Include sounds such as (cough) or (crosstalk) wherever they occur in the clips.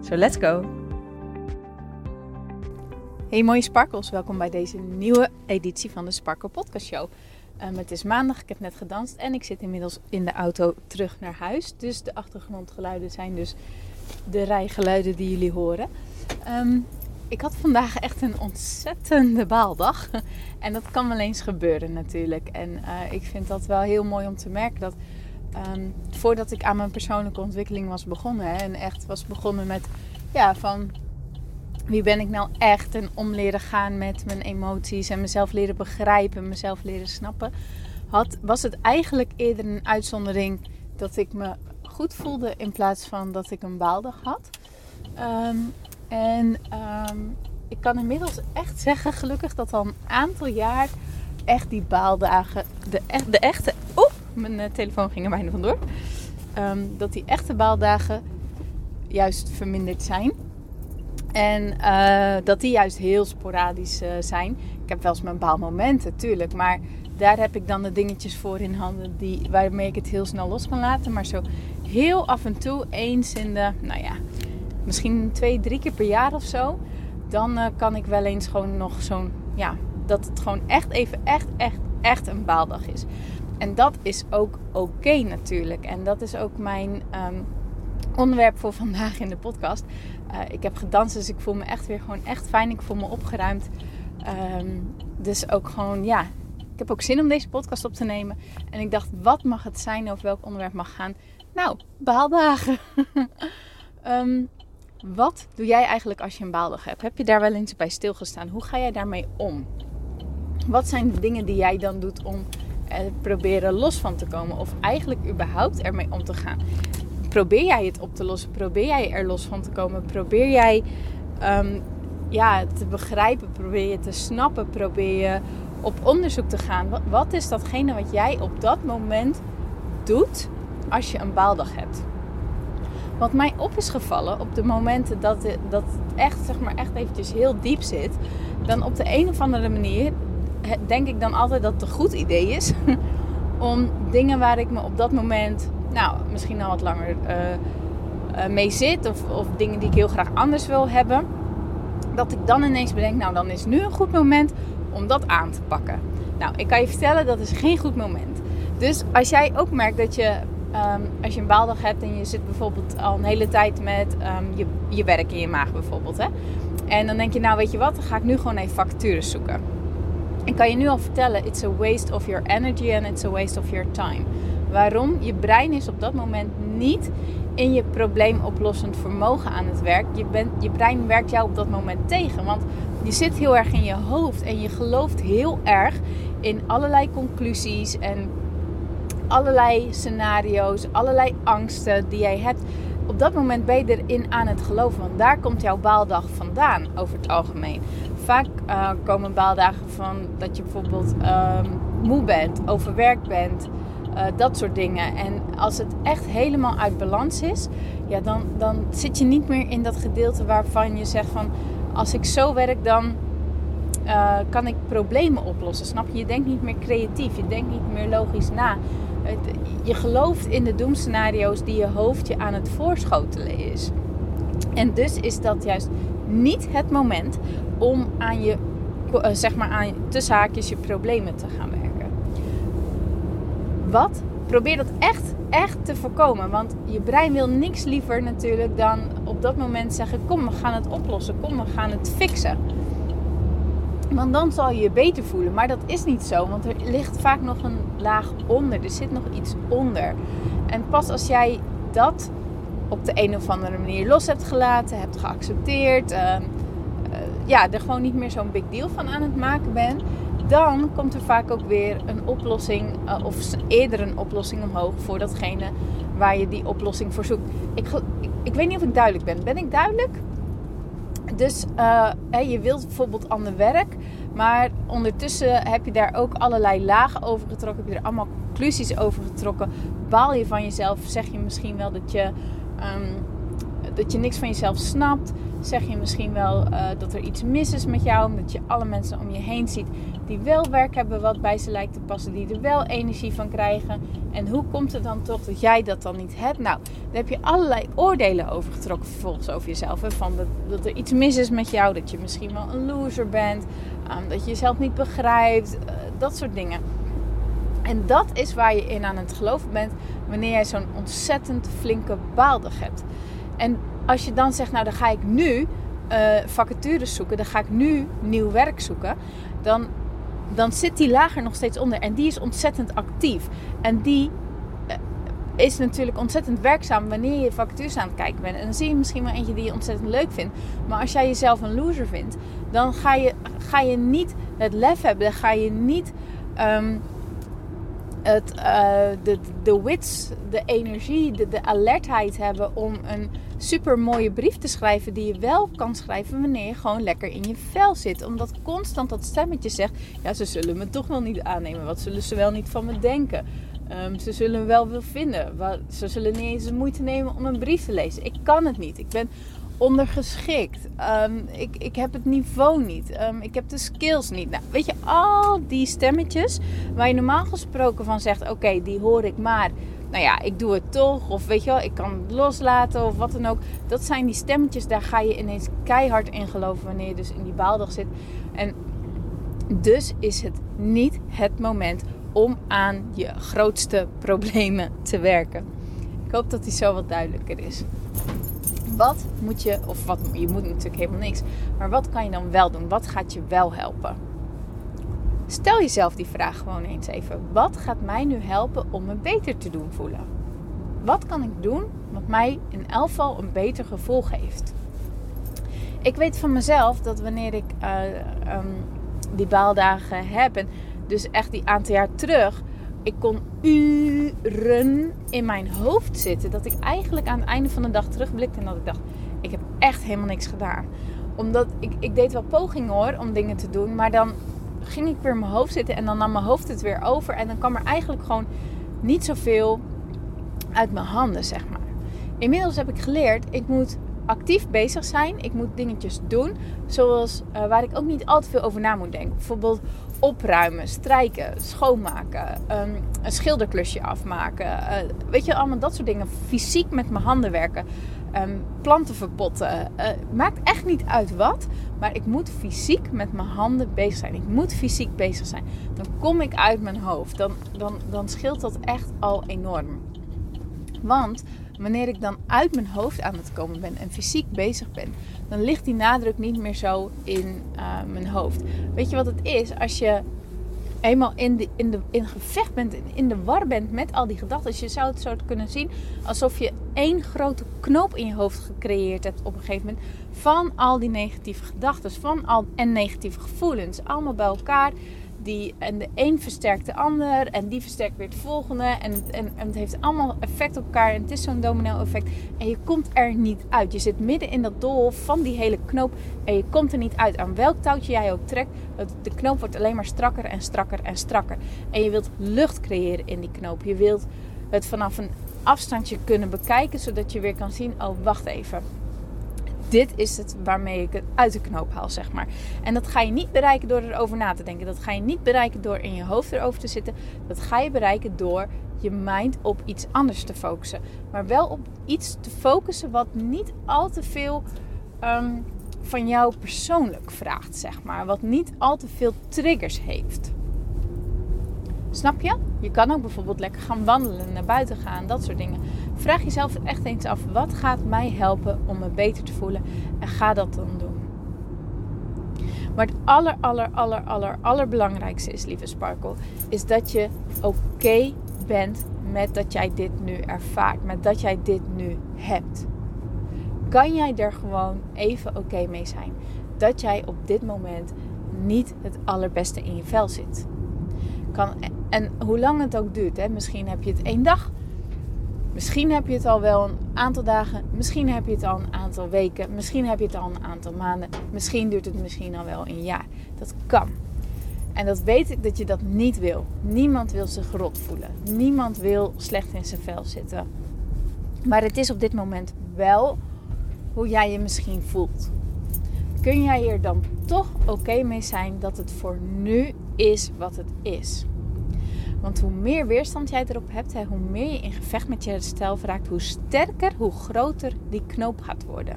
So let's go! Hey mooie sparkles, welkom bij deze nieuwe editie van de Sparkle Podcast Show. Um, het is maandag, ik heb net gedanst en ik zit inmiddels in de auto terug naar huis. Dus de achtergrondgeluiden zijn dus de rijgeluiden die jullie horen. Um, ik had vandaag echt een ontzettende baaldag. (laughs) En dat kan wel eens gebeuren natuurlijk. En uh, ik vind dat wel heel mooi om te merken dat um, voordat ik aan mijn persoonlijke ontwikkeling was begonnen. Hè, en echt was begonnen met ja, van wie ben ik nou echt? En om leren gaan met mijn emoties en mezelf leren begrijpen, mezelf leren snappen. Had, was het eigenlijk eerder een uitzondering dat ik me goed voelde in plaats van dat ik een baaldag had. Um, en um, ik kan inmiddels echt zeggen, gelukkig, dat al een aantal jaar echt die baaldagen, de, de echte. Mijn uh, telefoon ging er bijna vandoor. Um, dat die echte baaldagen juist verminderd zijn. En uh, dat die juist heel sporadisch uh, zijn. Ik heb wel eens mijn baalmomenten, tuurlijk. Maar daar heb ik dan de dingetjes voor in handen die, waarmee ik het heel snel los kan laten. Maar zo heel af en toe, eens in de, nou ja, misschien twee, drie keer per jaar of zo. Dan kan ik wel eens gewoon nog zo'n, ja, dat het gewoon echt even, echt, echt, echt een baaldag is. En dat is ook oké natuurlijk. En dat is ook mijn um, onderwerp voor vandaag in de podcast. Uh, ik heb gedanst, dus ik voel me echt weer gewoon echt fijn. Ik voel me opgeruimd. Um, dus ook gewoon, ja, ik heb ook zin om deze podcast op te nemen. En ik dacht, wat mag het zijn? Over welk onderwerp mag gaan? Nou, baaldagen. um, (laughs) wat doe jij eigenlijk als je een baaldag hebt? Heb je daar wel eens bij stilgestaan? Hoe ga jij daarmee om? Wat zijn de dingen die jij dan doet om proberen los van te komen? Of eigenlijk überhaupt ermee om te gaan? Probeer jij het op te lossen? Probeer jij er los van te komen? Probeer jij um, ja, te begrijpen? Probeer je te snappen? Probeer je op onderzoek te gaan? Wat, is datgene wat jij op dat moment doet als je een baaldag hebt? Wat mij op is gevallen op de momenten dat, dat het echt, zeg maar, echt eventjes heel diep zit. Dan op de een of andere manier denk ik dan altijd dat het een goed idee is. (laughs) om dingen waar ik me op dat moment, nou, misschien al wat langer uh, uh, mee zit. Of, of dingen die ik heel graag anders wil hebben. Dat ik dan ineens bedenk, nou dan is nu een goed moment om dat aan te pakken. Nou, ik kan je vertellen, dat is geen goed moment. Dus als jij ook merkt dat je Um, als je een baaldag hebt en je zit bijvoorbeeld al een hele tijd met um, je, je werk in je maag bijvoorbeeld. Hè? En dan denk je, nou weet je wat, dan ga ik nu gewoon even vacatures zoeken. Ik kan je nu al vertellen, it's a waste of your energy and it's a waste of your time. Waarom? Je brein is op dat moment niet in je probleemoplossend vermogen aan het werk. Je, je brein werkt jou op dat moment tegen. Want je zit heel erg in je hoofd en je gelooft heel erg in allerlei conclusies en allerlei scenario's, allerlei angsten die jij hebt. Op dat moment ben je erin aan het geloven, want daar komt jouw baaldag vandaan over het algemeen. Vaak uh, komen baaldagen van dat je bijvoorbeeld uh, moe bent, overwerkt bent, uh, dat soort dingen. En als het echt helemaal uit balans is, ja, dan, dan zit je niet meer in dat gedeelte waarvan je zegt van als ik zo werk, dan uh, kan ik problemen oplossen. Snap je? Je denkt niet meer creatief, je denkt niet meer logisch na je gelooft in de doemscenario's die je hoofd je aan het voorschotelen is. En dus is dat juist niet het moment om aan je, eh, zeg maar aan tussen haakjes je problemen te gaan werken. Wat? Probeer dat echt, echt te voorkomen. Want je brein wil niks liever natuurlijk dan op dat moment zeggen: Kom, we gaan het oplossen. Kom, we gaan het fixen. Want dan zal je je beter voelen. Maar dat is niet zo, want er ligt vaak nog een laag onder. Er zit nog iets onder. En pas als jij dat op de een of andere manier los hebt gelaten, hebt geaccepteerd, uh, ja, er gewoon niet meer zo'n big deal van aan het maken bent, dan komt er vaak ook weer een oplossing, uh, of eerder een oplossing omhoog voor datgene waar je die oplossing voor zoekt. Ik, ik, weet niet of ik duidelijk ben. Ben ik duidelijk? Dus uh, je wilt bijvoorbeeld ander werk, maar ondertussen heb je daar ook allerlei lagen over getrokken. Heb je er allemaal conclusies over getrokken. Baal je van jezelf? Zeg je misschien wel dat je, um, dat je niks van jezelf snapt? Zeg je misschien wel uh, dat er iets mis is met jou, omdat je alle mensen om je heen ziet die wel werk hebben wat bij ze lijkt te passen, die er wel energie van krijgen. En hoe komt het dan toch dat jij dat dan niet hebt? Nou, daar heb je allerlei oordelen over getrokken vervolgens over jezelf. Hè? Van dat, er iets mis is met jou, dat je misschien wel een loser bent, um, dat je jezelf niet begrijpt, uh, dat soort dingen. En dat is waar je in aan het geloven bent wanneer jij zo'n ontzettend flinke baaldag hebt. En als je dan zegt, nou dan ga ik nu uh, vacatures zoeken, dan ga ik nu nieuw werk zoeken, dan dan zit die lager nog steeds onder. En die is ontzettend actief. En die eh, is natuurlijk ontzettend werkzaam wanneer je vacatures aan het kijken bent. En dan zie je misschien wel eentje die je ontzettend leuk vindt. Maar als jij jezelf een loser vindt, dan ga je, ga je niet het lef hebben. Dan ga je niet um, het, uh, de, de wits, de energie, de, de alertheid hebben om een super mooie brief te schrijven die je wel kan schrijven wanneer je gewoon lekker in je vel zit. Omdat constant dat stemmetje zegt: ja, ze zullen me toch wel niet aannemen. Wat zullen ze wel niet van me denken? Um, ze zullen wel willen vinden. Ze zullen niet eens de moeite nemen om een brief te lezen. Ik kan het niet. Ik ben ondergeschikt. Um, ik, ik heb het niveau niet. Um, ik heb de skills niet. Nou, weet je, al die stemmetjes waar je normaal gesproken van zegt: oké, die hoor ik maar nou ja, ik doe het toch. Of weet je wel, ik kan het loslaten of wat dan ook. Dat zijn die stemmetjes, daar ga je ineens keihard in geloven wanneer je dus in die baaldag zit. En dus is het niet het moment om aan je grootste problemen te werken. Ik hoop dat die zo wat duidelijker is. Wat moet je, of wat, je moet natuurlijk helemaal niks, maar wat kan je dan wel doen? Wat gaat je wel helpen? Stel jezelf die vraag gewoon eens even. Wat gaat mij nu helpen om me beter te doen voelen? Wat kan ik doen wat mij in elk geval een beter gevoel geeft? Ik weet van mezelf dat wanneer ik uh, um, die baaldagen heb, en dus echt die aantal jaar terug, ik kon uren in mijn hoofd zitten. Dat ik eigenlijk aan het einde van de dag terugblikte en dat ik dacht: ik heb echt helemaal niks gedaan. Omdat ik, ik deed wel pogingen hoor om dingen te doen, maar dan ging ik weer in mijn hoofd zitten en dan nam mijn hoofd het weer over. En dan kwam er eigenlijk gewoon niet zoveel uit mijn handen, zeg maar. Inmiddels heb ik geleerd, ik moet actief bezig zijn. Ik moet dingetjes doen, zoals uh, waar ik ook niet al te veel over na moet denken. Bijvoorbeeld opruimen, strijken, schoonmaken, um, een schilderklusje afmaken. Uh, weet je, allemaal dat soort dingen. Fysiek met mijn handen werken. Um, planten verpotten. Uh, maakt echt niet uit wat. Maar ik moet fysiek met mijn handen bezig zijn. Ik moet fysiek bezig zijn. Dan kom ik uit mijn hoofd. Dan, dan, dan scheelt dat echt al enorm. Want wanneer ik dan uit mijn hoofd aan het komen ben en fysiek bezig ben, dan ligt die nadruk niet meer zo in uh, mijn hoofd. Weet je wat het is? Als je eenmaal in, de, in, de, in gevecht bent, in de war bent met al die gedachten. Dus je zou het zo kunnen zien alsof je één grote knoop in je hoofd gecreëerd hebt op een gegeven moment. Van al die negatieve gedachten van al, en negatieve gevoelens. Allemaal bij elkaar. Die, en de een versterkt de ander en die versterkt weer het volgende. En, en, en het heeft allemaal effect op elkaar. En het is zo'n domino effect. En je komt er niet uit. Je zit midden in dat doolhof van die hele knoop. En je komt er niet uit. Aan welk touwtje jij ook trekt. De knoop wordt alleen maar strakker en strakker en strakker. En je wilt lucht creëren in die knoop. Je wilt het vanaf een afstandje kunnen bekijken. Zodat je weer kan zien. Oh, wacht even dit is het waarmee ik het uit de knoop haal, zeg maar. En dat ga je niet bereiken door erover na te denken. Dat ga je niet bereiken door in je hoofd erover te zitten. Dat ga je bereiken door je mind op iets anders te focussen. Maar wel op iets te focussen wat niet al te veel um, van jou persoonlijk vraagt, zeg maar. Wat niet al te veel triggers heeft. Snap je? Je kan ook bijvoorbeeld lekker gaan wandelen, naar buiten gaan, dat soort dingen. Vraag jezelf echt eens af: wat gaat mij helpen om me beter te voelen? En ga dat dan doen. Maar het aller, aller, aller, aller, allerbelangrijkste is, lieve Sparkle, is dat je oké bent met dat jij dit nu ervaart, met dat jij dit nu hebt. Kan jij er gewoon even oké mee zijn dat jij op dit moment niet het allerbeste in je vel zit? Kan, en hoe lang het ook duurt, hè? misschien heb je het één dag, Misschien heb je het al wel een aantal dagen, misschien heb je het al een aantal weken, misschien heb je het al een aantal maanden, misschien duurt het misschien al wel een jaar. Dat kan. En dat weet ik dat je dat niet wil. Niemand wil zich rot voelen. Niemand wil slecht in zijn vel zitten. Maar het is op dit moment wel hoe jij je misschien voelt. Kun jij hier dan toch oké mee zijn dat het voor nu is wat het is? Want hoe meer weerstand jij erop hebt, hoe meer je in gevecht met je stijl raakt, hoe sterker, hoe groter die knoop gaat worden.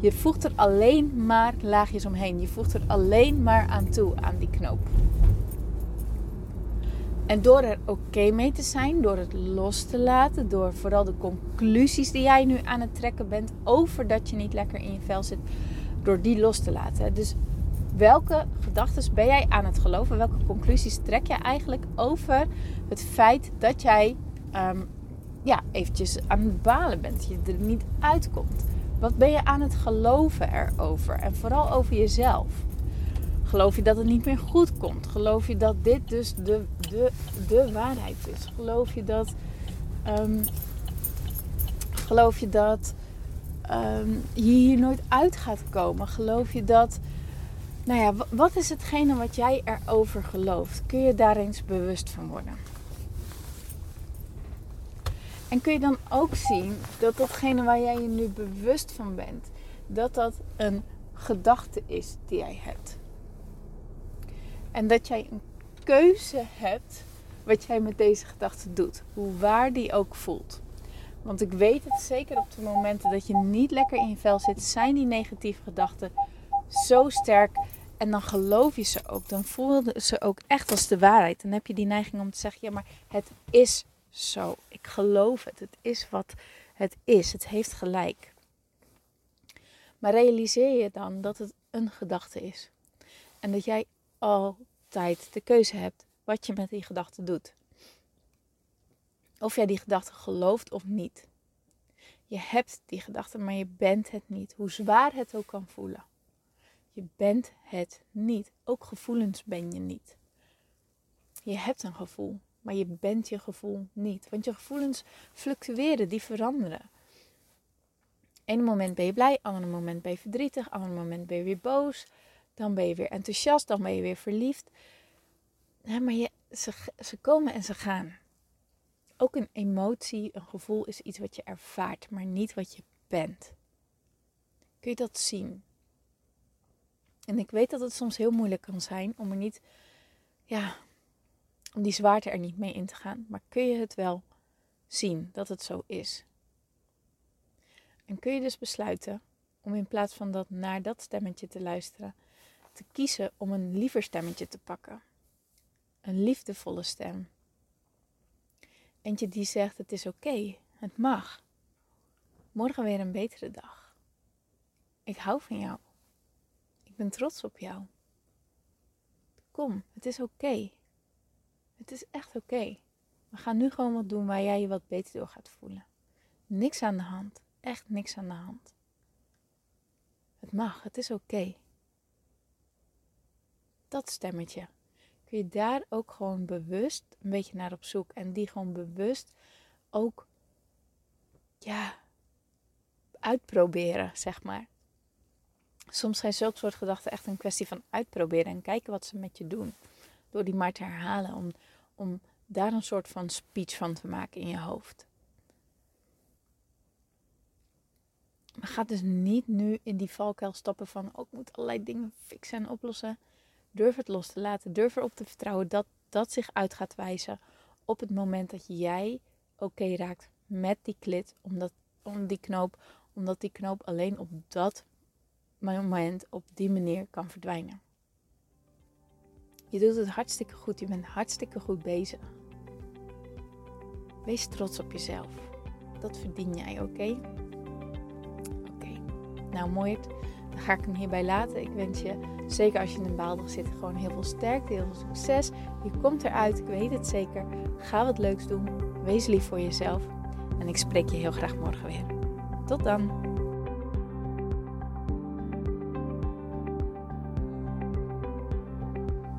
Je voegt er alleen maar laagjes omheen. Je voegt er alleen maar aan toe, aan die knoop. En door er oké mee te zijn, door het los te laten, door vooral de conclusies die jij nu aan het trekken bent over dat je niet lekker in je vel zit, door die los te laten. Dus welke gedachten ben jij aan het geloven? Welke conclusies trek je eigenlijk over het feit dat jij um, ja, eventjes aan het balen bent, je er niet uitkomt? Wat ben je aan het geloven erover? En vooral over jezelf. Geloof je dat het niet meer goed komt? Geloof je dat dit dus de, de, de waarheid is? Geloof je dat. Um, geloof je dat um, je hier nooit uit gaat komen? Geloof je dat. Nou ja, wat is hetgene wat jij erover gelooft? Kun je daar eens bewust van worden? En kun je dan ook zien dat datgene waar jij je nu bewust van bent, dat dat een gedachte is die jij hebt. En dat jij een keuze hebt wat jij met deze gedachte doet, hoe waar die ook voelt. Want ik weet het zeker op de momenten dat je niet lekker in je vel zit, zijn die negatieve gedachten zo sterk. En dan geloof je ze ook. Dan voelen ze ook echt als de waarheid. Dan heb je die neiging om te zeggen: ja, maar het is zo. Ik geloof het. Het is wat het is. Het heeft gelijk. Maar realiseer je dan dat het een gedachte is. En dat jij altijd de keuze hebt wat je met die gedachte doet. Of jij die gedachte gelooft of niet. Je hebt die gedachte, maar je bent het niet. Hoe zwaar het ook kan voelen. Je bent het niet. Ook gevoelens ben je niet. Je hebt een gevoel. Maar je bent je gevoel niet. Want je gevoelens fluctueren, die veranderen. Eén moment ben je blij, ander moment ben je verdrietig, ander moment ben je weer boos. Dan ben je weer enthousiast, dan ben je weer verliefd. Maar je, ze, ze komen en ze gaan. Ook een emotie, een gevoel is iets wat je ervaart, maar niet wat je bent. Kun je dat zien? En ik weet dat het soms heel moeilijk kan zijn om er niet ja, om die zwaarte er niet mee in te gaan. Maar kun je het wel zien dat het zo is? En kun je dus besluiten om in plaats van dat naar dat stemmetje te luisteren, te kiezen om een liever stemmetje te pakken. Een liefdevolle stem. Eentje die zegt: Het is oké, het mag. Morgen weer een betere dag. Ik hou van jou. Ik ben trots op jou. Kom, het is oké. Het is echt oké. We gaan nu gewoon wat doen waar jij je wat beter door gaat voelen. Niks aan de hand. Echt niks aan de hand. Het mag, het is oké. Dat stemmetje. Kun je daar ook gewoon bewust een beetje naar op zoek. En die gewoon bewust ook, ja, uitproberen, zeg maar. Soms zijn zulke soort gedachten echt een kwestie van uitproberen en kijken wat ze met je doen. Door die maar te herhalen, om, om daar een soort van speech van te maken in je hoofd. Maar ga dus niet nu in die valkuil stappen van ook oh, moet allerlei dingen fixen en oplossen. Durf het los te laten. Durf erop te vertrouwen dat dat zich uit gaat wijzen op het moment dat jij oké raakt met die klit, omdat, om die knoop, omdat die knoop alleen op dat moment, op die manier kan verdwijnen. Je doet het hartstikke goed. Je bent hartstikke goed bezig. Wees trots op jezelf. Dat verdien jij, oké? Oké. Nou, mooi. Dan ga ik hem hierbij laten. Ik wens je, zeker als je in een baaldag zit, gewoon heel veel sterkte, heel veel succes. Je komt eruit, ik weet het zeker. Ga wat leuks doen. Wees lief voor jezelf. En ik spreek je heel graag morgen weer. Tot dan.